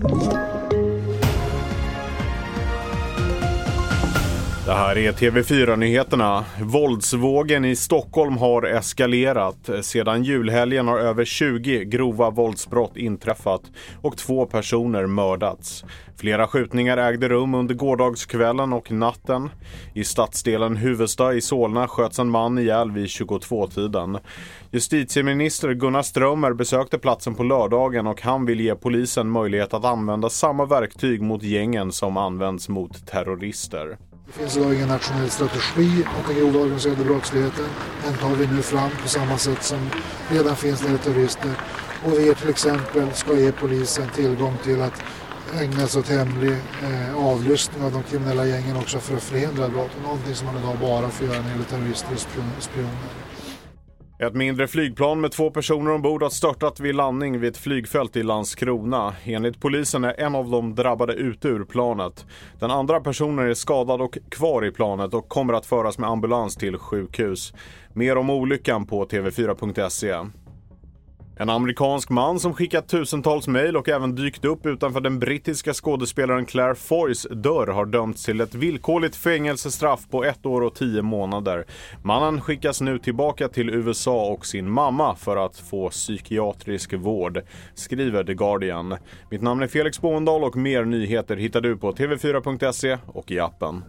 you Det här är TV4-nyheterna. Våldsvågen i Stockholm har eskalerat. Sedan julhelgen har över 20 grova våldsbrott inträffat och två personer mördats. Flera skjutningar ägde rum under gårdagskvällen och natten. I stadsdelen Huvudsta i Solna sköts en man ihjäl vid 22-tiden. Justitieminister Gunnar Strömmer besökte platsen på lördagen och han vill ge polisen möjlighet att använda samma verktyg mot gängen som används mot terrorister. Det finns idag ingen nationell strategi mot den grova organiserade brottsligheten. Den tar vi nu fram på samma sätt som redan finns när det är terrorister. Och vi till exempel ska ge polisen tillgång till att ägna sig åt hemlig eh, avlyssning av de kriminella gängen också för att förhindra brott. Någonting som man idag bara får göra när det gäller terrorister och spioner. Ett mindre flygplan med två personer ombord har störtat vid landning vid ett flygfält i Landskrona. Enligt polisen är en av dem drabbade ute ur planet. Den andra personen är skadad och kvar i planet och kommer att föras med ambulans till sjukhus. Mer om olyckan på tv4.se. En amerikansk man som skickat tusentals mejl och även dykt upp utanför den brittiska skådespelaren Claire Foys dörr har dömts till ett villkorligt fängelsestraff på ett år och tio månader. Mannen skickas nu tillbaka till USA och sin mamma för att få psykiatrisk vård, skriver The Guardian. Mitt namn är Felix Båndal och mer nyheter hittar du på tv4.se och i appen.